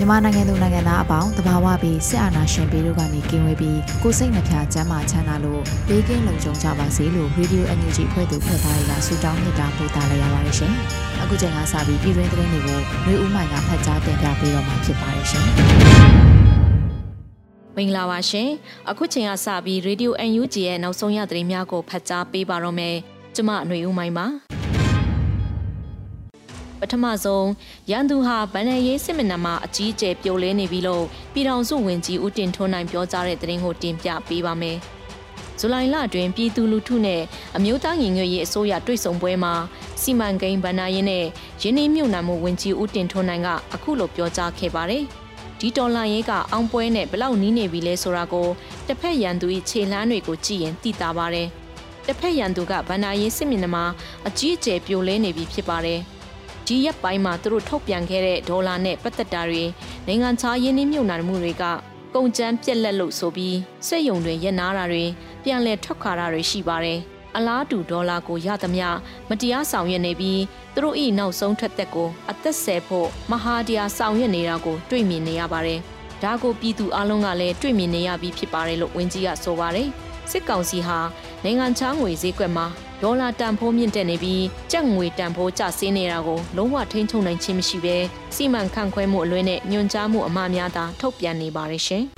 မြန်မာနိုင်ငံသူနိုင်ငံသားအပေါင်းတဘာဝပြီးစစ်အာဏာရှင်ပြည်တို့ကနေကင်းဝေးပြီးကိုစိတ်နှဖျားစမ်းမချမ်းသာလို့ဘေးကင်းလုံခြုံကြပါစေလို့ Radio NUG ဖွဲ့သူဖွဲ့သားတွေကဆုတောင်းမေတ္တာပို့သလိုက်ရပါတယ်ရှင်။အခုချိန်ကစပြီးပြည်တွင်းသတင်းတွေကိုမျိုးဦးမိုင်ကဖတ်ကြားတင်ပြပေးတော့မှာဖြစ်ပါတယ်ရှင်။မင်္ဂလာပါရှင်။အခုချိန်ကစပြီး Radio NUG ရဲ့နောက်ဆုံးရသတင်းများကိုဖတ်ကြားပေးပါတော့မယ်။ကျမຫນွေဦးမိုင်ပါ။ ပထမဆုံးရန်သူဟာဗန်နယ်ရေးစစ်မနမှာအကြီးအကျယ်ပြိုလဲနေပြီလို့ပြည်ထောင်စုဝန်ကြီးဦးတင်ထွန်းနိုင်ပြောကြားတဲ့သတင်းကိုတင်ပြပေးပါမယ်။ဇူလိုင်လအတွင်းပြည်သူလူထုနဲ့အမျိုးသားညီညွတ်ရေးအစိုးရတွေ့ဆုံပွဲမှာစီမံကိန်းဗဏ္ဍာရေးနဲ့ရင်းနှီးမြှုပ်နှံမှုဝန်ကြီးဦးတင်ထွန်းနိုင်ကအခုလိုပြောကြားခဲ့ပါတယ်။ဒီတော်လှန်ရေးကအောင်ပွဲနဲ့ဘလောက်နီးနေပြီလဲဆိုတာကိုတစ်ဖက်ရန်သူ၏ခြေလှမ်းတွေကိုကြည့်ရင်သိတာပါတယ်။တစ်ဖက်ရန်သူကဗဏ္ဍာရေးစစ်မျက်နှာမှာအကြီးအကျယ်ပြိုလဲနေပြီဖြစ်ပါတယ်။ ဒီရက်ပိုင်းမှာသူတို့ထုတ်ပြန်ခဲ့တဲ့ဒေါ်လာနဲ့ပတ်သက်တာတွေနိုင်ငံခြားရင်းနှီးမြှုပ်နှံမှုတွေကကုန်ကျန်းပြက်လက်လို့ဆိုပြီးစက်ယုံတွေရနာတာတွေပြန်လည်ထွက်ခါတာတွေရှိပါတယ်။အလားတူဒေါ်လာကိုရသမျှမတရားဆောင်ရွက်နေပြီးသူတို့ဤနောက်ဆုံးထွက်သက်ကိုအသက်ဆယ်ဖို့မဟာတရားဆောင်ရွက်နေတာကိုတွေ့မြင်နေရပါတယ်။ဒါကိုပြည်သူအလုံးကလည်းတွေ့မြင်နေရပြီးဖြစ်ပါတယ်လို့ဝန်ကြီးကဆိုပါတယ်။စစ်ကောင်စီဟာနိုင်ငံခြားငွေဈေးကွက်မှာ ဒေါ်လာတန်ဖိုးမြင့်တက်နေပြီးကြက်ငွေတန်ဖိုးကျဆင်းနေတာကိုလုံးဝထိန်းချုပ်နိုင်ခြင်းမရှိဘဲစီမံခန့်ခွဲမှုအလွဲနဲ့ညွှန်ကြားမှုအမှားများသာထုတ်ပြန်နေပါရရှင်။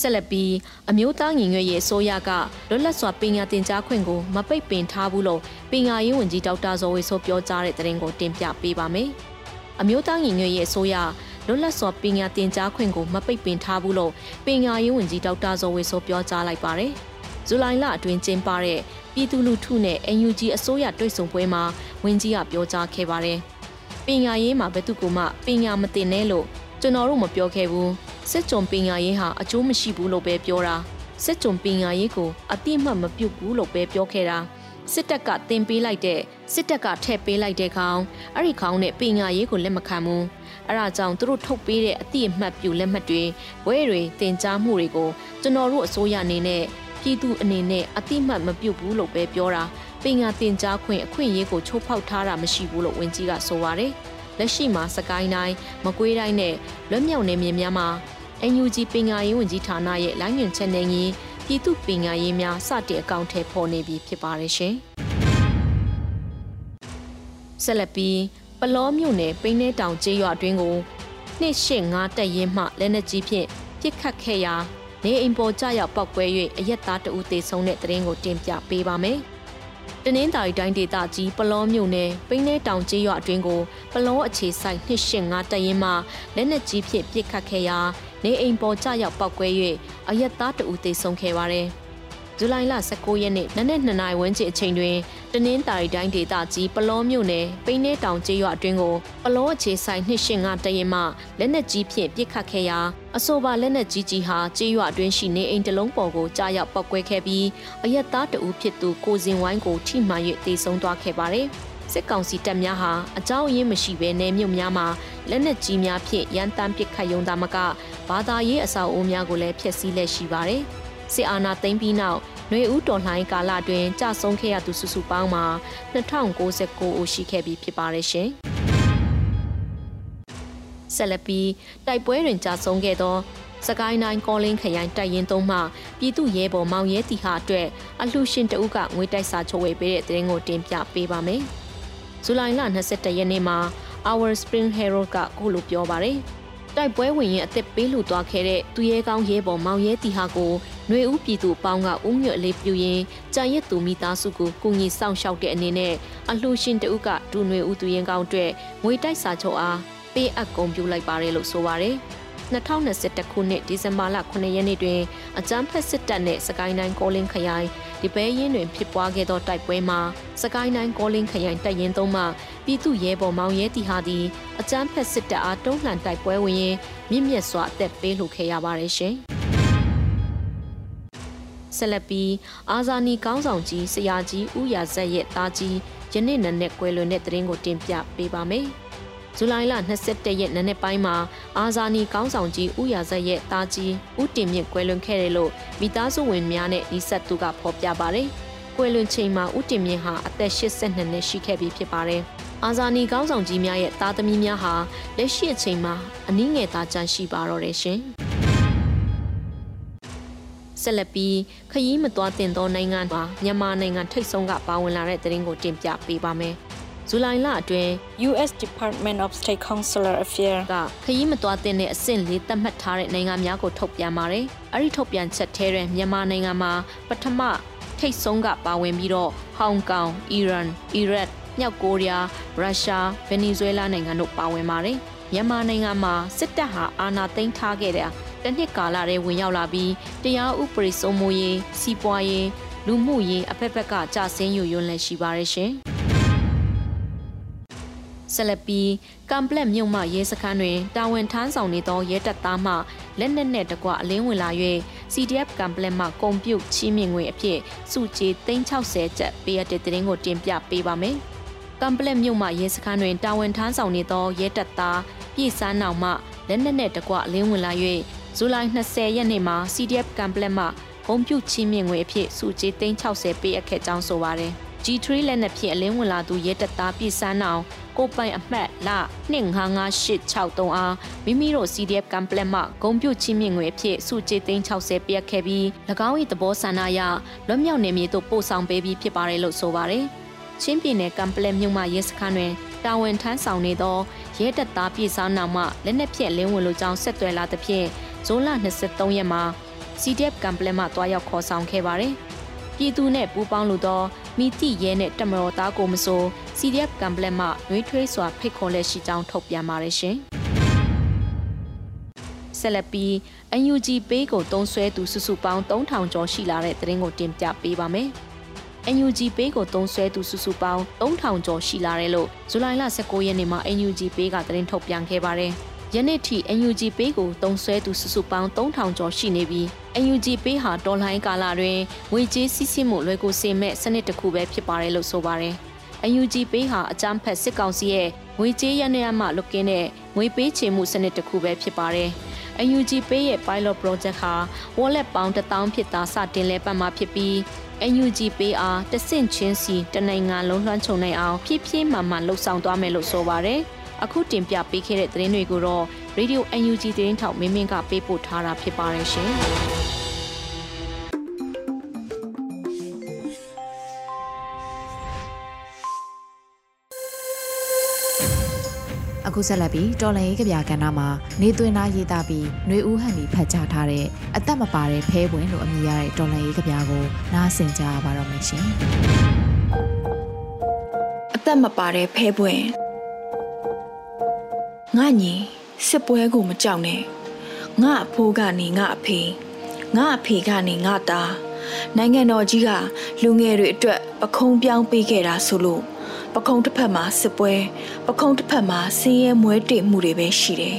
ဆက်လက်ပြီးအမျိုးသားညီညွတ်ရေးအစိုးရကလွတ်လပ်စွာပညာသင်ကြားခွင့်ကိုမပိတ်ပင်ထားဘူးလို့ပညာရေးဝန်ကြီးဒေါက်တာဇော်ဝေဆိုပြောကြားတဲ့သတင်းကိုတင်ပြပေးပါမယ်။အမျိုးသားညီညွတ်ရေးအစိုးရလွတ်လပ်စွာပညာသင်ကြားခွင့်ကိုမပိတ်ပင်ထားဘူးလို့ပညာရေးဝန်ကြီးဒေါက်တာဇော်ဝေဆိုပြောကြားလိုက်ပါတယ်။ ဇူလိုင်လအတွင်းကျင်းပတဲ့ပြည်သူလူထုနဲ့ NUG အစိုးရတွေ့ဆုံပွဲမှာဝန်ကြီးကပြောကြားခဲ့ပါတယ်။ပညာရေးမှာဘယ်သူကမှပညာမသင်နဲ့လို့ကျွန်တော်တို့မပြောခဲ့ဘူး။စစ်ကြုံပညာရေးဟာအကျိုးမရှိဘူးလို့ပဲပြောတာ။စစ်ကြုံပညာရေးကိုအတိအမှတ်မပြုတ်ဘူးလို့ပဲပြောခဲ့တာ။စစ်တပ်ကတင်ပေးလိုက်တဲ့စစ်တပ်ကထည့်ပေးလိုက်တဲ့ခေါင်းအဲ့ဒီခေါင်းနဲ့ပညာရေးကိုလက်မခံဘူးအဲ့ဒါကြောင့်သူတို့ထုတ်ပေးတဲ့အတိအမှတ်ပြုလက်မှတ်တွေဝဲတွေတင် जा မှုတွေကိုကျွန်တော်တို့အစိုးရအနေနဲ့ ပြည်သူအနေနဲ့အတိမတ်မပြုတ်ဘူးလို့ပဲပြောတာပင်ညာတင် जा ခွင့်အခွင့်အရေးကိုချိုးဖောက်ထားတာမရှိဘူးလို့ဝန်ကြီးကဆိုပါတယ်လက်ရှိမှာစကိုင်းတိုင်းမကွေးတိုင်းနဲ့လွတ်မြောက်နေမြေများမှာ NUG ပညာရေးဝန်ကြီးဌာနရဲ့လိုင်းညွှန်ချက်နဲ့ညီပြည်သူပညာရေးများစတင်အကောင့်ထဲပေါ်နေပြီဖြစ်ပါတယ်ရှင်ဆက်လက်ပြီးပလောမြို့နယ်ပိန်းနေတောင်ကျေးရွာအတွင်းကိုနှစ်ရှစ်ငါးတက်ရင်မှလက်နက်ကြီးဖြင့်ပြစ်ခတ်ခဲ့ရာ နေအိမ်ပေါ်ကြရောက်ပောက်ကွဲ၍အရက်သားတအူသေဆုံးတဲ့တရင်ကိုတင်ပြပေးပါမယ်။တနင်္သာရီတိုင်းဒေသကြီးပလောမြို့နယ်ပိန်းနေတောင်ကျေးရွာအတွင်းကိုပလောအခြေဆိုင်285တရင်မှလက်နက်ကြီးဖြင့်ပစ်ခတ်ခဲ့ရာနေအိမ်ပေါ်ကြရောက်ပောက်ကွဲ၍အရက်သားတအူသေဆုံးခဲ့ပါတယ်။ ဇူလိုင်လ19ရက်နေ့နနက်2နာရီဝန်းကျင်အချိန်တွင်တနင်္သာရီတိုင်းဒေသကြီးပလောမြို့နယ်ပိန်းနေတောင်ကျေးရွာအတွင်းကိုပလောအခြေဆိုင်285တရင်မှလက်နက်ကြီးဖြင့်ပစ်ခတ်ခဲ့ရာအဆိုပါလက်နက်ကြီးကြီးဟာကျေးရွာအတွင်းရှိနေအိမ်တလုံးပေါ်ကိုကြားရောက်ပောက်ကွဲခဲ့ပြီးအရက်သားတဦးဖြစ်သူကိုစင်ဝိုင်းကိုထိမှန်၍တေဆုံးသွားခဲ့ပါတယ်စစ်ကောင်စီတပ်များဟာအကြောင်းရင်းမရှိဘဲနေမြို့များမှာလက်နက်ကြီးများဖြင့်ရန်တမ်းပစ်ခတ်ယုံသားမကဘာသာရေးအဆောက်အဦများကိုလည်းဖျက်ဆီးလက်ရှိပါတယ်။ စစ်အာဏာသိမ်းပြီးနောက်ຫນွေဦးတော်လှန်ရေးကာလအတွင်းကြဆုံးခဲ့ရသူစုစုပေါင်းမှာ2069ဦးရှိခဲ့ပြီးဖြစ်ပါတယ်ရှင်။ဆက်လက်ပြီးတိုက်ပွဲတွင်ကြဆုံးခဲ့သောစကိုင်းတိုင်းကောလင်းခရိုင်တိုက်ရင်သုံးမှပြည်သူရဲဘော်မောင်ရဲတီဟာအတွက်အလှရှင်တဦးကငွေတိုက်စာချုပ်ဝေပေးတဲ့သတင်းကိုတင်ပြပေးပါမယ်။ဇူလိုင်လ22ရက်နေ့မှာ Our Spring Hero ကခုလိုပြောပါတယ်။ တိုက်ပွဲဝင်ရင်အသက်ပေးလူသွားခဲ့တဲ့သူရဲကောင်းရဲဘော်မောင်ရဲတီဟာကိုຫນွေဦးပြည်သူအပေါင်းကဥညွတ်လေးပြူရင်ကြာရက်သူမိသားစုကိုကုညီဆောင်ရှောက်တဲ့အနေနဲ့အလှရှင်တဦးကဒူຫນွေဦးသူရင်ကောင်းအတွက်ငွေတိုက်စာချုပ်အားပေးအပ်ကုန်ပြုလိုက်ပါတယ်လို့ဆိုပါတယ်။2021ခုနှစ်ဒီဇင်ဘာလ9ရက်နေ့တွင်အကြမ်းဖက်စစ်တပ်နှင့်စကိုင်းတိုင်းကောလင်းခရိုင် ဒီပဲရင်တွင်ဖြစ်ပွားခဲ့သောတိုက်ပွဲမှာစကိုင်းတိုင်းကောလင်းခရိုင်တပ်ရင်းသုံးမှပြည်သူရဲဘော်မောင်ရဲတီဟာသည်အကြမ်းဖက်စစ်တပ်အားတုံးလှန်တိုက်ပွဲဝင်ရင်းမြင့်မြတ်စွာအသက်ပေးလှူခဲ့ရပါတယ်ရှင်။ဆက်လက်ပြီးအာဇာနည်ကောင်းဆောင်ကြီးဆရာကြီးဦးရာဇက်ရဲ့သားကြီးယနေ့နနဲ့ကွယ်လွန်တဲ့တရင်ကိုတင်ပြပေးပါမယ်။ ဇူလိုင်လ22ရက်နေ့နေ့ပိုင်းမှာအာဇာနည်ကောင်းဆောင်ကြီးဦးရာဇက်ရဲ့တာကြီးဦးတင်မြင့်ကွယ်လွန်ခဲ့တယ်လို့မိသားစုဝင်များနဲ့ဤဆက်သူကဖော်ပြပါတယ်။ကွယ်လွန်ချိန်မှာဦးတင်မြင့်ဟာအသက်82နှစ်ရှိခဲ့ပြီဖြစ်ပါတယ်။အာဇာနည်ကောင်းဆောင်ကြီးများရဲ့သားသမီးများဟာလက်ရှိအချိန်မှာအနည်းငယ်သားကြန့်ရှိပါတော့တယ်ရှင်။ဆက်လက်ပြီးခရီးမသွားတင်သောနိုင်ငံမှာမြန်မာနိုင်ငံထိတ်ဆုံးကပါဝင်လာတဲ့တရင်ကိုတင်ပြပေးပါမယ်။ ဇူလိုင်လအတွင်း US Department of State Consular Affairs ကခရီးမသွားတဲ့အဆင့်လေးသတ်မှတ်ထားတဲ့နိုင်ငံများကိုထုတ်ပြန်ပါတယ်။အဲ့ဒီထုတ်ပြန်ချက်ထဲတွင်မြန်မာနိုင်ငံမှာပထမထိတ်ဆုံးကပါဝင်ပြီးတော့ဟောင်ကောင်၊အီရန်၊အီရတ်၊မြောက်ကိုရီးယား၊ရုရှား၊ဗင်နီဇွဲလားနိုင်ငံတို့ပါဝင်ပါတယ်။မြန်မာနိုင်ငံမှာစစ်တပ်ဟာအာဏာသိမ်းထားခဲ့တဲ့တနှစ်ကာလတည်းဝင်ရောက်လာပြီးတရားဥပဒေစိုးမိုးရေး၊စီးပွားရေး၊လူမှုရေးအဖက်ဖက်ကကြဆင်းယူရွံ့လည်းရှိပါရဲ့ရှင်။ ဆက်လက်ပြီးကမ်ပလက်မြို့မှရဲစခန်းတွင်တာဝန်ထမ်းဆောင်နေသောရဲတပ်သားမှလက်နက်နဲ့တကွအလင်းဝင်လာ၍ CDF ကမ်ပလက်မှကွန်ပျူချီးမြှင့်ငွေအဖြစ်စုကြည်360ကျပ်ပေးရတဲ့တရင်ကိုတင်ပြပေးပါမယ်။ကမ်ပလက်မြို့မှရဲစခန်းတွင်တာဝန်ထမ်းဆောင်နေသောရဲတပ်သားပြည်စန်းနောင်မှလက်နက်နဲ့တကွအလင်းဝင်လာ၍ဇူလိုင်20ရက်နေ့မှာ CDF ကမ်ပလက်မှကွန်ပျူချီးမြှင့်ငွေအဖြစ်စုကြည်360ပေးအပ်ခဲ့ကြောင်းဆိုပါရယ်။ G3 လက်နက်ဖြင့်အလင်းဝင်လာသူရဲတပ်သားပြည်စန်းနောင် ကိုပိုင်အမှတ်လ255863အားမိမိတို့ CDF ကမ်ပလက်မှဂုံပြုတ်ချင်းမြင့်ငွေအဖြစ်စုကြေးသိန်း60ပြတ်ခဲ့ပြီး၎င်း၏သဘောဆန္ဒအရလွတ်မြောက်နေမည်သို့ပို့ဆောင်ပေးပြီးဖြစ်ပါတယ်လို့ဆိုပါတယ်။ချင်းပြည်နယ်ကမ်ပလက်မြို့မှရဲစခန်းတွင်တာဝန်ထမ်းဆောင်နေသောရဲတပ်သားပြည်စားနောက်မှလက်နက်ဖြင့်လင်းဝင်လိုကြောင်းဆက်သွယ်လာသဖြင့်ဇွန်လ23ရက်မှာ CDF ကမ်ပလက်မှတွားရောက်ခေါ်ဆောင်ခဲ့ပါတယ်။ပြည်သူနဲ့ပူးပေါင်းလို့သော မိတိရဲနဲ့တမတော်သားကိုမစိုး CDF ကံပလက်မှနှွေးထွေးစွာဖိတ်ခေါ်လက်ရှိကြောင်းထုတ်ပြန်ပါတယ်ရှင်။ဆက်လက်ပြီး UNG ပေးကိုတုံးဆွဲသူစုစုပေါင်း3000ကျော်ရှိလာတဲ့သတင်းကိုတင်ပြပေးပါမယ်။ UNG ပေးကိုတုံးဆွဲသူစုစုပေါင်း3000ကျော်ရှိလာတယ်လို့ဇူလိုင်လ19ရက်နေ့မှာ UNG ပေးကသတင်းထုတ်ပြန်ခဲ့ပါတယ်။ ယနေ့ထိ UNG ပေးကိုတုံးဆွဲသူစုစုပေါင်း3000ကျော်ရှိနေပြီး UNG ပေးဟာဒေါ်လိုင်းကာလာတွင်ငွေကြေးစီးဆင်းမှုလွယ်ကူစေမဲ့စနစ်တစ်ခုပဲဖြစ်ပါတယ်လို့ဆိုပါတယ်။ UNG ပေးဟာအကြမ်းဖက်စစ်ကောင်စီရဲ့ငွေကြေးရန်ရမှလွတ်ကင်းတဲ့ငွေပေးချေမှုစနစ်တစ်ခုပဲဖြစ်ပါတယ်။ UNG ပေးရဲ့ pilot project ဟာ wallet ပေါင်း1000ဖြစ်သာစတင်လဲပတ်မှာဖြစ်ပြီး UNG ပေးအားတဆင့်ချင်းစီတနိုင်ငံလုံးလွှမ်းခြုံနိုင်အောင်ဖြည်းဖြည်းမှမှလှုပ်ဆောင်သွားမယ်လို့ဆိုပါတယ်။ အခုတင်ပြပေးခဲ့တဲ့သတင်းတွေကိုတော့ Radio UNG သတင်းထောက်မင်းမင်းကပေးပို့ထားတာဖြစ်ပါတယ်ရှင်။အခုဆက်လက်ပြီးတော်လန်ရေးကဗျာကဏ္ဍမှာနေသွင်းသားရေးသားပြီးຫນွေဦးဟန်ဒီဖတ်ကြားထားတဲ့အသက်မပါတဲ့ဖဲပွင့်လို့အမည်ရတဲ့တော်လန်ရေးကဗျာကိုနားဆင်ကြရပါတော့မယ်ရှင်အသက်မပါတဲ့ဖဲပွင့် ငါညီစစ်ပွဲကိုမကြောက်နဲ့ငါအဖိုးကနေငါအဖေငါအဖေကနေငါသားနိုင်ငံတော်ကြီးကလူငယ်တွေအတွက်ပခုံးပြောင်းပေးခဲ့တာဆိုလို့ပခုံးတစ်ဖက်မှာစစ်ပွဲပခုံးတစ်ဖက်မှာဆင်းရဲမွဲတေမှုတွေပဲရှိတယ်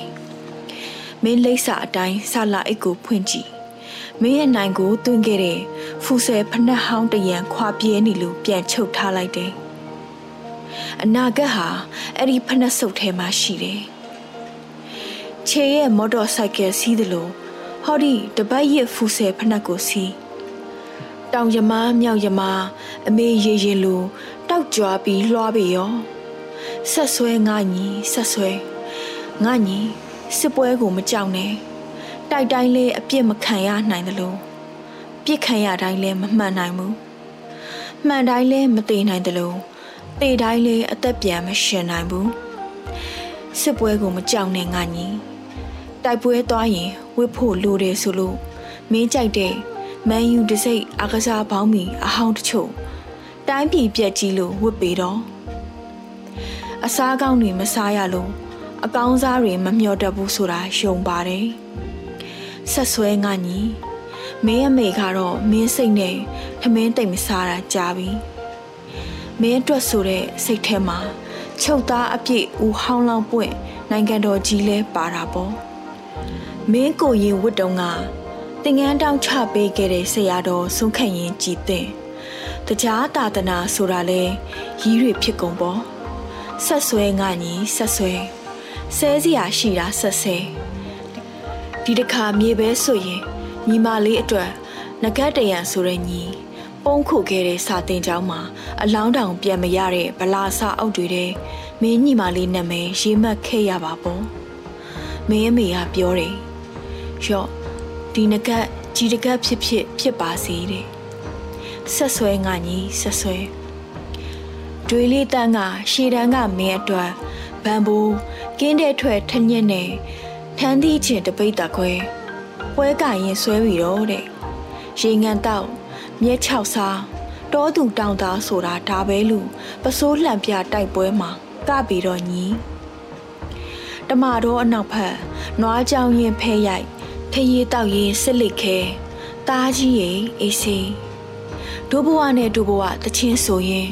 ။မင်းလိပ်စာအတိုင်းဆလာအိတ်ကိုဖွင့်ကြည့်။မင်းရဲ့နိုင်ကိုတွင်ခဲ့တဲ့ဖူဆယ်ဖနှက်ဟောင်းတရံခွာပြဲနေလို့ပြန်ချုပ်ထားလိုက်တယ်။အနာဂတ်ဟာအဲ့ဒီဖနှက်စုပ်ထဲမှာရှိတယ်။ ခြေရဲ့မော်တော်ဆိုင်ကယ်စီးသလိုဟောဒီတပတ်ရဖူဆယ်ဖနှက်ကိုစီးတောင်ယမားမြောက်ယမားအမေရေရင်လိုတောက်ကြွားပြီးလွှားပေရောဆက်ဆွဲငါညီဆက်ဆွဲငါညီစစ်ပွဲကိုမကြောက်နဲ့တိုက်တိုင်းလဲအပြစ်မခံရနိုင်သလိုပြစ်ခံရတိုင်းလဲမမှန်နိုင်ဘူးမှန်တိုင်းလဲမသေးနိုင်သလိုသေတိုင်းလဲအသက်ပြန်မရှင်နိုင်ဘူးစစ်ပွဲကိုမကြောက်နဲ့ငါညီ တိုက်ပွဲသွားရင်ဝစ်ဖို့လိုတယ်ဆိုလို့မင်းကြိုက်တဲ့မန်ယူတစိတ်အကစားပေါင်းမီအဟောင်းတချို့တိုင်းပြည်ပြက်ကြီးလို့ဝစ်ပေတော့အစားကောင်းတွေမစားရလို့အကောင်းစားတွေမမျှော်တတ်ဘူးဆိုတာယုံပါတယ်ဆက်ဆွဲငါညီမင်းအမေကတော့မင်းစိတ်နဲ့ထမင်းတိတ်မစားတာကြာပြီမင်းအတွက်ဆိုတဲ့စိတ်ထဲမှာချုပ်သားအပြည့်ဦးဟောင်းလောင်းပွင့်နိုင်ငံတော်ကြီးလဲပါတာပေါ့ မင်းကိုရင်ဝတ်တုံးကတင်ငန်းတောင်းချပေးခဲ့တဲ့ဆရာတော်ဆုံးခန့်ရင်ကြည်တဲ့တရားတာသနာဆိုတာလဲရီးတွေဖြစ်ကုန်ပေါ့ဆက်ဆွဲငါညီဆက်ဆွဲဆဲစရာရှိတာဆက်ဆဲဒီတစ်ခါမြေပဲဆိုရင်ညီမလေးအတွက်ငကတ်တရံဆိုတဲ့ညီပုံခုခဲ့တဲ့စာတင်ကျောင်းမှာအလောင်းတောင်ပြန်မရတဲ့ဗလာစာအုပ်တွေတဲ့မင်းညီမလေးနာမည်ရေးမှတ်ခဲ့ရပါပေါ့မင်းအမေကပြောတယ် ရော့ဒီငကတ်ကြီးတကတ်ဖြစ်ဖြစ်ဖြစ်ပါစေတဲ့ဆက်ဆွဲငါညီဆက်ဆွဲတွေးလေးတန်းကရှည်တန်းကမင်းအတွက်ဘန်ဘူကင်းတဲ့ထွက်ထညက်နဲ့ထန်းသီးချင်တပိတ်တခွဲပွဲကရင်ဆွဲပြီးတော့တဲ့ရေငန်တောက်မြက်၆စားတောသူတောင်သားဆိုတာဒါပဲလူပစိုးလှံပြတိုက်ပွဲမှာကပြီးတော့ညီတမတော်အနောက်ဖက်နွားကြောင်ရင်ဖဲရိုက် ထရီတောက်ရင်စစ်လိခဲတားကြီးရင်အေးစေးဒုဘဝနဲ့ဒုဘဝတချင်းဆိုရင်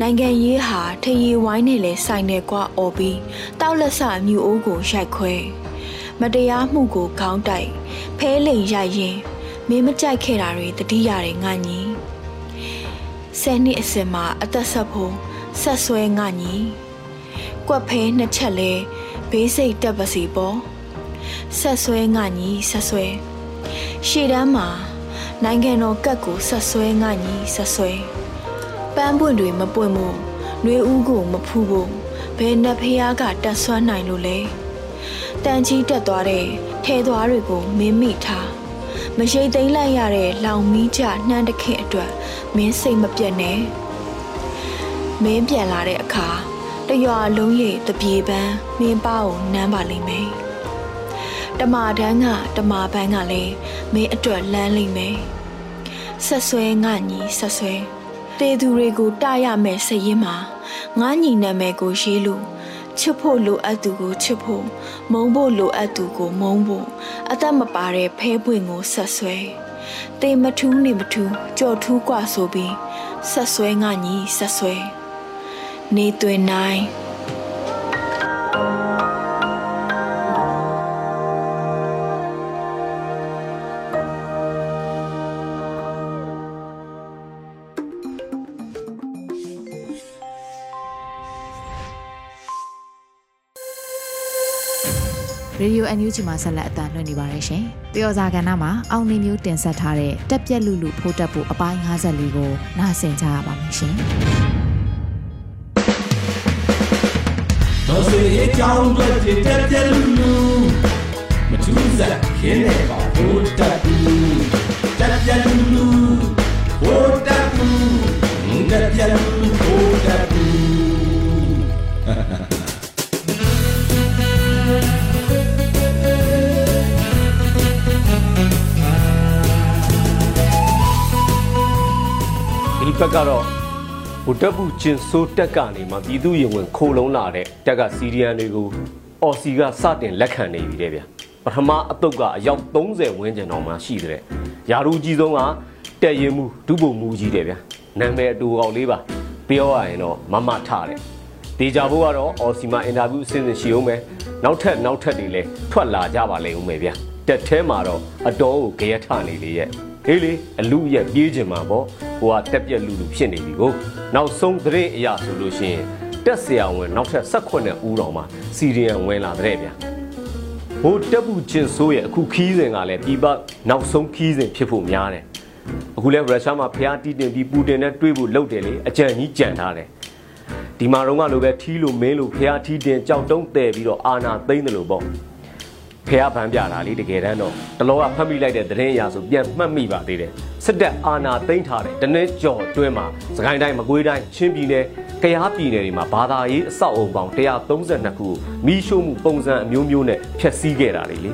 နိုင်ငံရေးဟာထရီဝိုင်းနဲ့လဲဆိုင်နေကွာအော်ပြီးတောက်လက်ဆမြူအိုးကိုရိုက်ခွဲမတရားမှုကိုခေါင်းတိုက်ဖဲလိန်ရိုက်ရင်မင်းမကြိုက်ခဲ့တာတွေတတိရတယ်ငါညီဆယ်နှစ်အစင်မှာအသက်ဆက်ဖို့ဆက်ဆွဲငါညီကွက်ဖဲနှစ်ချက်လဲဘေးစိတ်တက်ပါစီပေါ့ ဆက်ဆွဲငါညီဆက်ဆွဲရှေ့တန်းမှာနိုင်ငံတော်ကတ်ကိုဆက်ဆွဲငါညီဆက်ဆွဲပန်းပွင့်တွေမပွင့်မို့နှွေးဦးကိုမဖူးဖို့ဘယ်နှဖျားကတက်ဆွမ်းနိုင်လို့လဲတန်ကြီးတက်သွားတဲ့ထဲသွားတွေကိုမင်းမိထားမရှိသိမ့်လိုက်ရတဲ့လောင်မီးကြနှမ်းတခင်အတွက်မင်းစိတ်မပြတ်နဲ့မင်းပြန်လာတဲ့အခါတရွာလုံးရဲ့တပြေပန်းမင်းပါကိုနမ်းပါလိမ့်မယ် တမာတန်းကတမာပန်းကလည်းမင်းအတွက်လမ်းလိမ့်မယ်ဆက်ဆွဲငါညီဆက်ဆွဲတေသူတွေကိုတရမယ်စရင်မှာငါညီနာမည်ကိုရေးလို့ချစ်ဖို့လိုအပ်သူကိုချစ်ဖို့မုန်းဖို့လိုအပ်သူကိုမုန်းဖို့အသက်မပါတဲ့ဖဲပွင့်ကိုဆက်ဆွဲတေမထူးနေမထူးကြော်ထူးกว่าဆိုပြီးဆက်ဆွဲငါညီဆက်ဆွဲနေသွင်းနိုင် ရေဒီယို NUG မှာဆက်လက်အသံလွှင့်နေပါတယ်ရှင်။တယောဇာကဏ္ဍမှာအောင်နေမျိုးတင်ဆက်ထားတဲ့တက်ပြက်လူလူဖိုးတက်ဖို့အပိုင်း54ကိုနားဆင်ကြရပါမယ်ရှင်။တော်စေအကြောင်းတွေတက်ပြက်လူလူမထူးစားခင်းနေပါဖိုးတက်ဘူးတက်ပြက်လူလူဖိုးတက်ဘူးတက်ပြက်လူလူ ဘက်ကတော့ဟိုတက်ဘူးချင်းစိုးတက်ကနေမှပြည်သူရင်ဝင်ခိုလုံးလာတဲ့တက်ကစီရီယန်တွေကိုအော်စီကစတင်လက်ခံနေပြီတဲ့ဗျပထမအတုပ်ကအယောက်30ဝန်းကျင်တော့မှရှိတဲ့ယာရူကြီးဆုံးကတက်ရင်မှုဒုဗိုလ်မှုကြီးတယ်ဗျနာမည်အတူအောင်လေးပါပြောရရင်တော့မမထတယ်ဒေဂျာဘိုးကတော့အော်စီမှာအင်တာဗျူးအစဉ်စဉ်ရှိအောင်ပဲနောက်ထပ်နောက်ထပ်တွေလည်းထွက်လာကြပါလိမ့်ဦးမယ်ဗျတက်ထဲမှာတော့အတော်ကိုကြရထနေလေရဲ့ ဟေးလေအလူရက်ပြေးချင်မှာပေါ့ဟိုကတက်ပြက်လူလူဖြစ်နေပြီကိုနောက်ဆုံးသတင်းအရာဆိုလို့ရှိရင်တက်ဆရာဝန်နောက်ထပ်18ဦးတော်မှာစီရီယံဝင်လာတဲ့ဗျာဟိုတက်ဘူးချင်းဆိုးရဲ့အခုခီးစဉ်ကလည်းပြည်ပနောက်ဆုံးခီးစဉ်ဖြစ်ဖို့များတယ်အခုလဲရုရှားမှာဖျားတီးတင်ပြီးပူတင်နဲ့တွေ့ဖို့လုပ်တယ်လေအကြံကြီးကြံထားတယ်ဒီမှာတော့ကလိုပဲထီးလို့မင်းလို့ဖျားထီးတင်ကြောက်တုံးတဲပြီးတော့အာနာသိမ့်တယ်လို့ပေါ့ ဖះဗန်းပြတာလေတကယ်တမ်းတော့တလောကဖတ်မိလိုက်တဲ့သတင်းအရာဆိုပြန်မှတ်မိပါသေးတယ်စစ်တပ်အာဏာသိမ်းထားတဲ့တနည်းကြော်တွင်းမှာစကိုင်းတိုင်းမကွေးတိုင်းချင်းပြည်နယ်ကယားပြည်နယ်တွေမှာဘာသာရေးအဆောက်အုံပေါင်း132ခုမိရှို့မှုပုံစံအမျိုးမျိုးနဲ့ဖျက်ဆီးခဲ့တာလေလေ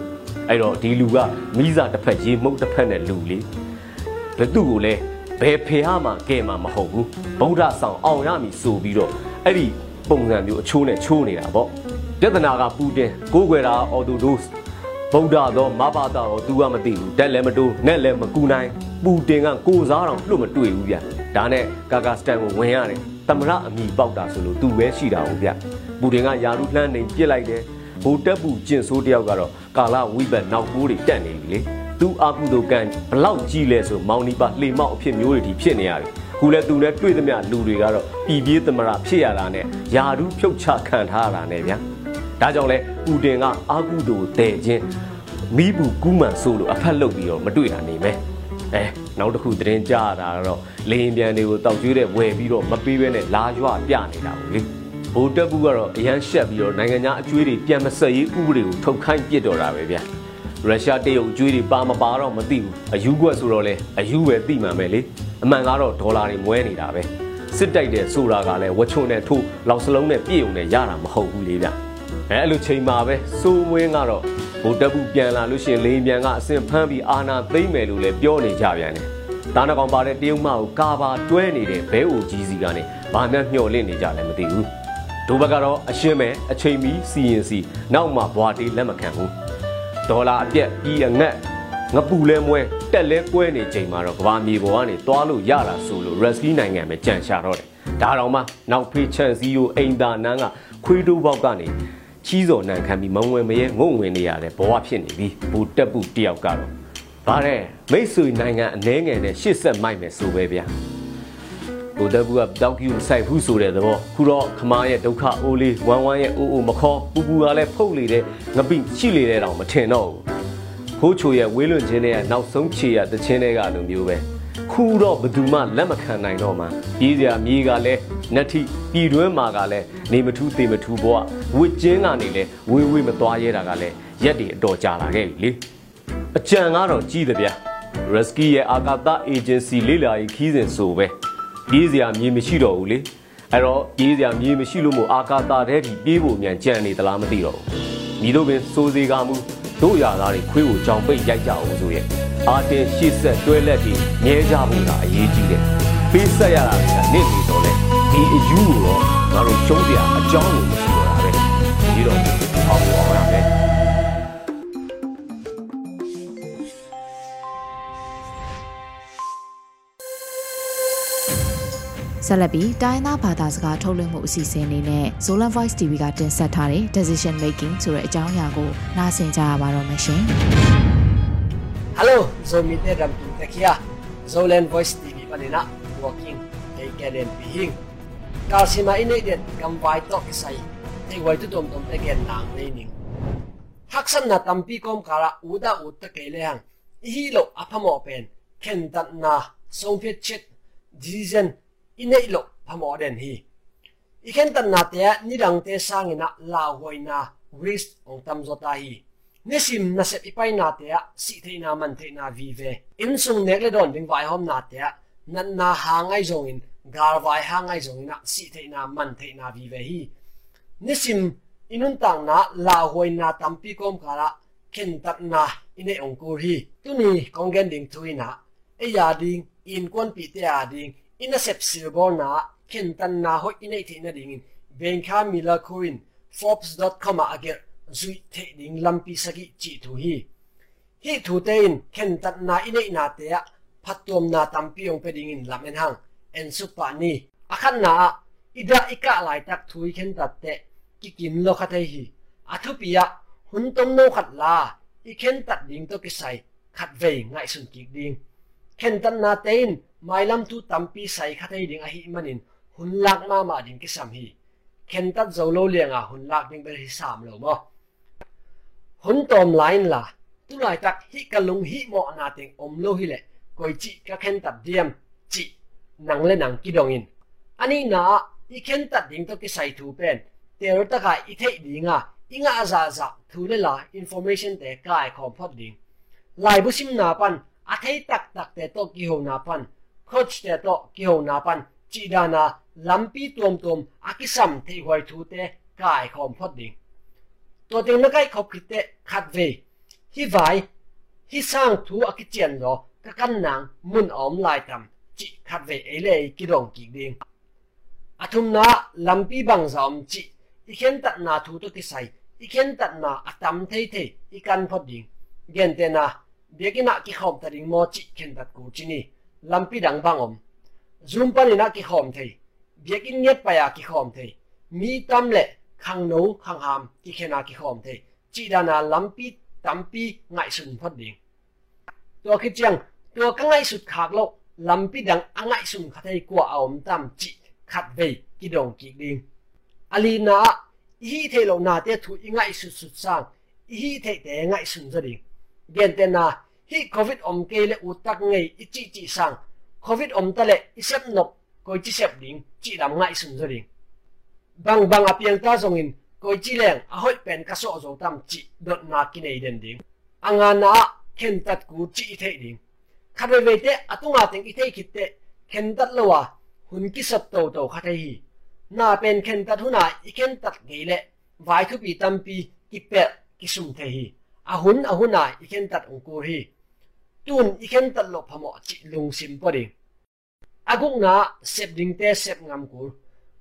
အဲ့တော့ဒီလူကမိစာတစ်ဖက်ရေမှုတ်တစ်ဖက်နဲ့လူလေဘယ်သူ့ကိုလဲဘယ်ဖေဟာမှကဲမှာမဟုတ်ဘူးဗုဒ္ဓဆောင်အောင်ရမည်ဆိုပြီးတော့အဲ့ဒီပုံစံမျိုးအချိုးနဲ့ချိုးနေတာပေါ့ပြဿနာကပူတင်ကိုးကွယ်တာအော်တိုဒိုစ် ဗုဒ္ဓသောမဘာသာတော့ तू ကမသိဘူးတက်လည်းမတိုးနဲ့လည်းမကူနိုင်ပူတင်ကကိုစားတော်လွတ်မတွေ့ဘူးဗျဒါနဲ့ကာကာစတန်ကိုဝင်ရတယ်သမရအမိပေါက်တာဆိုလို့ तू ပဲရှိတာဟုတ်ဗျပူတင်ကယာရုလှမ်းနေပြစ်လိုက်တယ်ဘိုးတက်ပူကျင်ဆိုးတယောက်ကတော့ကာလာဝိဘတ်နောက်ကိုးတွေတက်နေပြီလေသူအာကုသိုကံဘလောက်ကြီးလဲဆိုမောင်နီပါလှေမောက်အဖြစ်မျိုးတွေဒီဖြစ်နေရတယ်ခုလဲသူနဲ့တွေ့သမျှလူတွေကတော့ပြည်ပြေးသမရဖြစ်ရတာနဲ့ယာရုဖြုတ်ချခံထားရတာနဲ့ဗျာ ဒါကြောင့်လဲပူတင်ကအာကုသိုတဲခြင်းမိဘူးကူးမှန်ဆိုလို့အဖက်လုပ်ပြီးတော့မတွေ့တာနေမယ်အဲနောက်တစ်ခုသတင်းကြားရတာကတော့လေရင်ပြန်တွေကိုတောက်ကျွေးတဲ့ဝယ်ပြီးတော့မပေးဘဲနဲ့လာရွပြနေတာကိုလေဘိုးတက်ဘူးကတော့အရန်ရှက်ပြီးတော့နိုင်ငံသားအကျွေးတွေပြန်မဆက်ရေးဥပဒေကိုထုတ်ခိုင်းပြစ်တော့တာပဲဗျာရုရှားတရုတ်အကျွေးတွေပါမပါတော့မသိဘူးအယူကွက်ဆိုတော့လေအယူပဲသိမှန်ပဲလေအမှန်ကတော့ဒေါ်လာတွေမွဲနေတာပဲစစ်တိုက်တဲ့ဆိုတာကလည်းဝချုံနဲ့ထိုးလောက်စလုံးနဲ့ပြည့်ုံနဲ့ရတာမဟုတ်ဘူးလေဗျ အဲအဲ့လိုချိန်မှာပဲစိုးမွင်းကတော့ဘိုတက်ဘူးပြန်လာလို့ရှိရင်လေပြန်ကအစင်ဖမ်းပြီးအာနာသိမ့်မယ်လို့လည်းပြောနေကြပြန်တယ်တားနှကောင်ပါတဲ့တရုတ်မကိုကာဘာတွဲနေတဲ့ဘဲအိုကြီးစီကနေဘာနဲ့မျှော်လင့်နေကြလဲမသိဘူးဒိုဘက်ကတော့အရှင်းမဲ့အချိန်မီစီရင်စီနောက်မှဘွာတေးလက်မခံဘူးဒေါ်လာအပြက်ပြီးအငတ်ငပူလဲမွဲတက်လဲကွဲနေချိန်မှာတော့ကဘာမြေပေါ်ကနေတွားလို့ရတာဆိုလို့ရက်စကီနိုင်ငံပဲကြံရှာတော့တယ်ဒါတော့မှနောက်ဖေးချန်စီယိုအိမ်သာနန်းကခွေးတိုးပေါက်ကနေ ချီးစော်နံခံပြီးမုံဝင်မရဲငုံဝင်နေရတဲ့ဘဝဖြစ်နေပြီဘူတက်ပူတယောက်ကတော့ဗါတဲ့မိတ်ဆွေနိုင်ငံအနှဲငယ်နဲ့ရှစ်ဆက်မိုက်မယ်ဆိုပဲဗျာကိုတဘူးကတောက်ကျူစိုက်ဘူးဆိုတဲ့သဘောခုတော့ခမားရဲ့ဒုက္ခအိုးလေးဝမ်းဝမ်းရဲ့အိုးအိုးမခေါ်ပူပူကလည်းဖုတ်လေတဲ့ငပိရှိလေတဲ့တောင်မထင်တော့ဘူးဖိုးချိုရဲ့ဝေးလွန်ခြင်းတွေကနောက်ဆုံးခြေရတခြင်းတွေကလိုမျိုးပဲ ခုတော့ဘသူမှလက်မခံနိုင်တော့မှပြည်စရာမြေကလည်းနတ်ထိပြည်တွင်းမှာကလည်းနေမထူးသေမထူးဘဝဝစ်ကျင်းကနေလည်းဝေးဝေးမသွားရဲတာကလည်းရက်တွေအတော်ကြာလာခဲ့ပြီလေအကြံကတော့ကြီးတယ်ဗျာရက်စကီရဲ့အာကာသအေဂျင်စီလေးလာရေးခီးစဉ်ဆိုပဲပြေးစရာမြေမရှိတော့ဘူးလေအဲ့တော့ပြေးစရာမြေမရှိလို့မို့အာကာသထဲထိပြေးဖို့မြန်ကြံနေသလားမသိတော့ဘူးမိတို့ပင်စိုးစေကမှု တို့ရသားတွေခွေးကိုကြောင်ပိတ်ရိုက်ကြအောင်ဆိုရဲ့အာတင်ရှေ့ဆက်တွဲလက်ပြီးမြဲကြဖို့ကအရေးကြီးတယ်ပေးဆက်ရတာကနေ့နေတော့လေဒီအယူကိုတော့ငါတို့ရှုံးစရာအကြောင်းကိုမရှိတော့တာပဲဒီတော့ ဆက်လက်ပြီးတိုင်းသားဘာသာစကားထုတ်လွှင့်မှုအစီအစဉ်အနေနဲ့ Zola Voice TV ကတင်ဆက်ထားတဲ့ Decision Making ဆိုတဲ့အကြောင်းအရာကိုနားဆင်ကြရပါတော့မယ်ရှင် Hello, Zomite Rampin Takia, Zolan Voice TV Panina, Walking, Kaiken Pihing. Kalsima inaidet kam vai to kisai, te wai tu tom tom again nang lening. Haksan na tampi kom kara uda utta kailehang, ihilo apamo pen, ken tat na, song phet chet, decision inailo pamo den hi. Iken tan na te nirang te sangina la hoi na, wrist ong tam zota hi. nisim na se ipai na te si te na man te na vi ve in sung nek le don ding vai hom na te nan na ha ngai zong in gar vai ha ngai zong na si te na man te na vi ve hi nisim inun tang na la hoi na tampi kom kara ken tat na ine ong kur hi tu ni kong gen ding thui na e ya ding in kon pi te a ding ina a sep na ken tan na ho ina the na ding benka mila coin forbes.com a ager zui the ding lampi sagi chi thu hi. Hi thu te in ken tan na ina ina te a, phatom na tampi ong pe ding in lamen hang. En su pa ni. Akhan na ida ika lai tak thui ken tat te ki kin lo kha hi. Athu pia hun tom no khat la, i ken tat ding to ki sai, khat ve ngai sun ki ding. Ken tan na te in mai lam tu tampi sai kha te ding a hi manin hun lak ma ma ding ki sam hi ken tat zo lo lianga hun lak ding ber hi sam lo mo hun tom line la tu lai tak hi ka lung hi mo na ting om lo hi le koi chi ka khen tat diam chi nang le nang ki dong in ani na i khen tat ding to ki sai thu pen ter ta ka i thei dinga inga aza za thule la information te kai khom phot ding lai bu sim na pan a thei tak tak te to ki ho na pan coach te to, kêu na pan chỉ đa na, lampi tuom tuom akisam thấy hoài thu te cái khom phát đi tôi tiếng nó cái khóc kite khát về hi vải hi sang thu akichian lo, ka kan nang, mun om lai tam chỉ khát về ấy e lệ e kỳ đồng kỳ đi athum na, lampi bang zom chỉ ikhen tat na thu to kisai ikhen tat na atam thei thei ikan phot ding. Gen te na biagina ki khom taring mo, chi khen tat ku chini lampi dang bang om. Zoom pan ina ki khom thei. Biakin net pa ya ki khom thei. Mi tam le, khang no khang ham, ki khena ki khom thei. Chi da na lampi, tampi, ngai sun phot ding. To ki chang to ka ngai sut khak lo, lampi dang angai sun khathei kwa om tam chi khat ve ki dong ki ding. Alina hi thế lo na te thu ingai su su sang hi thế te ngai sun za ding. Gen te na hi covid om ke le u tak ngei i chi chi sang. Covid om ta le i sep nop ko chi sep ding, chi dam ngai sun zo ding. Bang bang apiang ta zong in ko chi leng, a hoi pen ka so zo tam chi dot na ki nei den ding. Anga na ken tat ku chi i the ding. Khabe ve te, atunga teng i the khit te, ken tat lo wa, hun ki sap to to kha thei hi. Na pen ken tat huna i ken tat ge le, vai thu pi tam pi ki pe ki sum thei hi. Ahun ahuna a huna i ken tat ong ko hi tun i ken tat lo phamo chi lung sim po agung na, sep ding te, sep ngam ku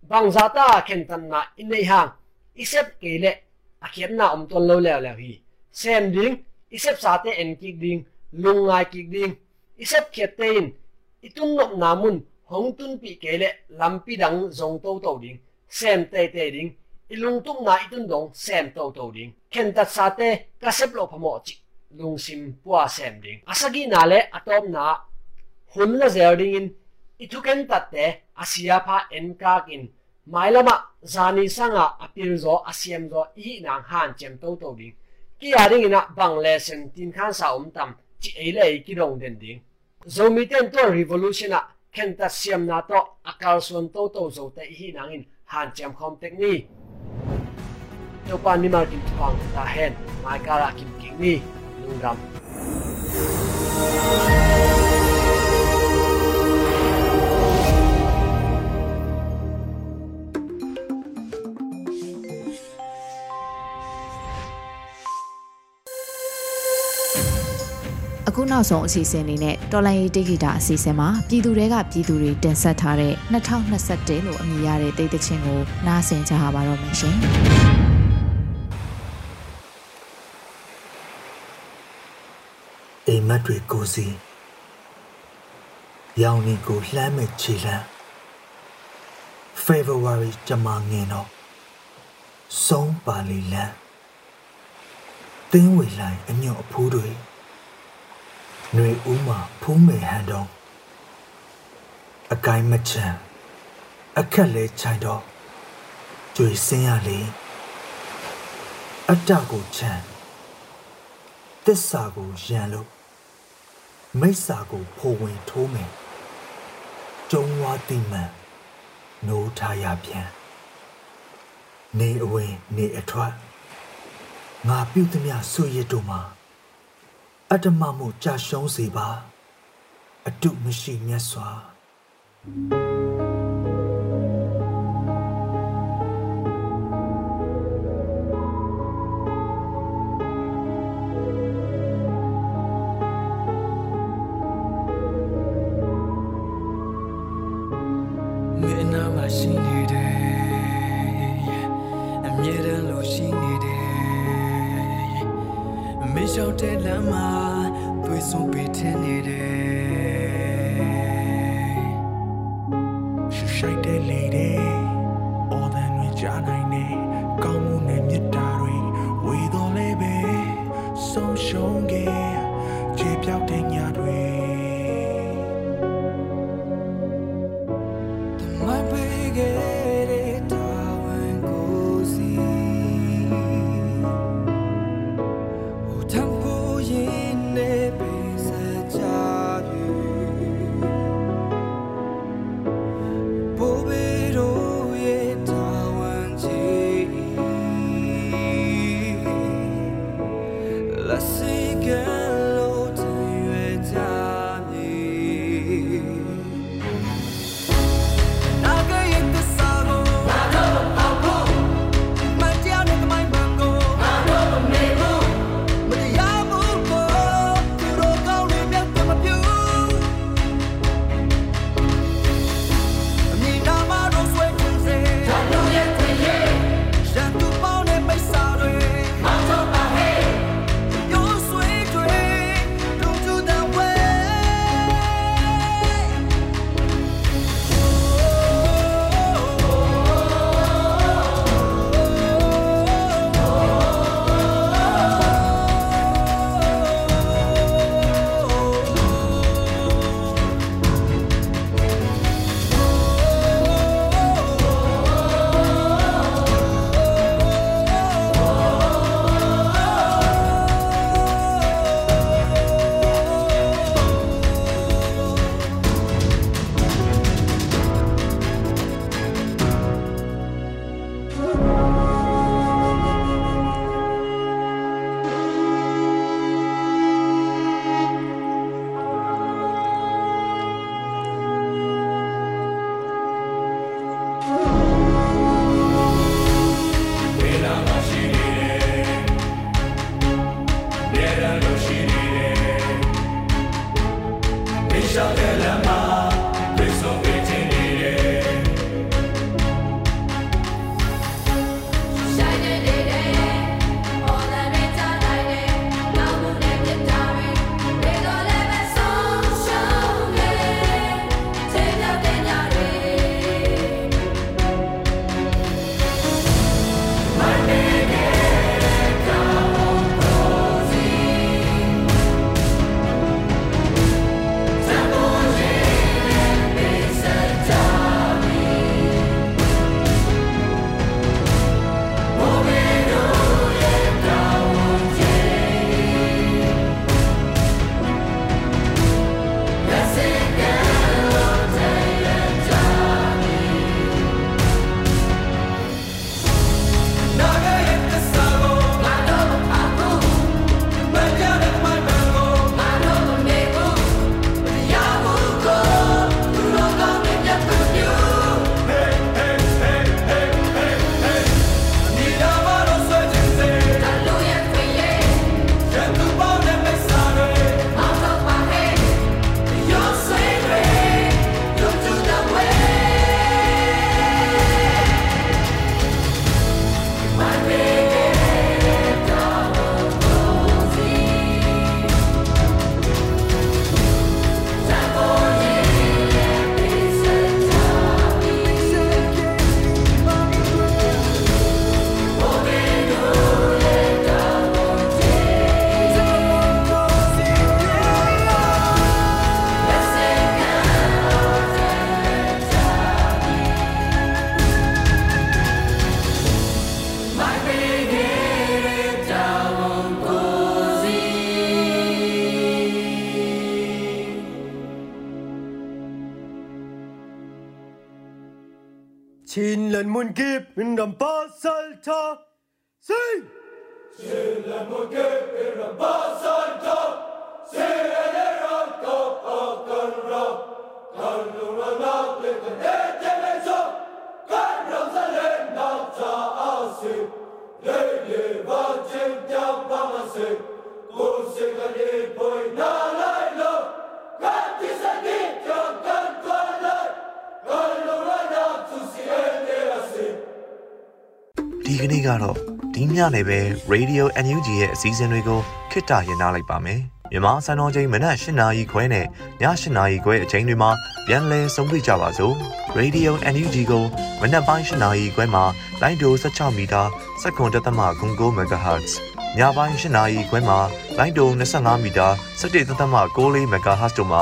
bang zata ken tan na, in nei hang i sep ke le, a na om ton lo le le hi sem ding ý xếp sa te en ki ding, lung ngai ki ding. Ý xếp khiat te in, i tun nop na mun, hong tun pi ke le lampi dang zong to to ding. Sem te te ding ilung tung na itun dong, sem to to ding. Ken tat sa te, ka sep lo phamo chi lung sim pua sem ding asagi na le atom na hun la zer ding in itu tatte asia pha en ka kin mailama, zani sanga apil zo asiem zo i nang han, chem to to ding ki ya ding ina bang le sen, tin khan sa um tam, chi ei le ki dong den ding. Zo mi ten to, revolution a ken ta siam na to, akal son to to zo te hi nang in han, chem, khom tek ni. To pa ni mar kim pang ta hen, mai kara kim king ni. Lung ram ။အခုနောက်ဆုံးအစီအစဉ်အနေနဲ့တော်လိုင်းရေးတိဂီတာအစီအစဉ်မှာပြည်သူတွေကပြည်သူတွေတင်ဆက်ထားတဲ့2021လို့အမည်ရတဲ့တိတ်တချင်းကိုနားဆင်ကြပါတော့မယ်ရှင်။ မ်မက်တွေကိုစီရောင်နေကိုလှမ်းမဲ့ခြေလှမ်း February ကြမှာငင်တော့ဆုံးပါလီလန်းသင်းဝေလိုက်အညွန့်အဖိုးတွေຫນွေဦးမှာဖူးမယ်ဟန်တော့အကိုင်းမချမ်းအခက်လဲခြိုင်တော့ကြွေစင်းရလေအတ္တကိုချမ်းသစ္စာကိုရန်လို့ မိစ္ဆာကိုဖိုဝင်ထိုးမယ်ကျုံဝါတိမှန်နိုးထားရပြန်နေအဝင်နေအထွက်ငါပြုသမျှဆွရစ်တို့မှာအတ္တမမှုကြာရှုံးစေပါ အတုမရှိမြတ်စွာမ del Munkip in Rampas Alta. Sí. Sin del Munkip in Rampas Alta. Sí, en el Alto Alcarra. Carlo Ronaldo, el que te besó. Carlo Zalenda, ya así. Le lleva a gente a Pamasé. Cusica, le voy a la ilo. Cantis, el dicho, canto a ဒီကနေ့ကတော့ဒီညနေပဲ Radio NUG ရဲ့အစည်းအဝေးတွေကိုခਿੱတရနာလိုက်ပါမယ်။မြန်မာစံတော်ချိန်မနက်၈နာရီခွဲနဲ့ည၈နာရီခွဲအချိန်တွေမှာပြန်လည်ဆုံးဖြတ်ကြပါစို့။ Radio NUG ကိုမနက်ပိုင်း၈နာရီခွဲမှာလိုင်းဒို16မီတာ7.3 MHz ညပိုင်း၈နာရီခွဲမှာလိုင်းဒို25မီတာ17.6 MHz တို့မှာ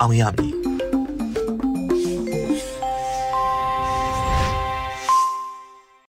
အောင်ရမည်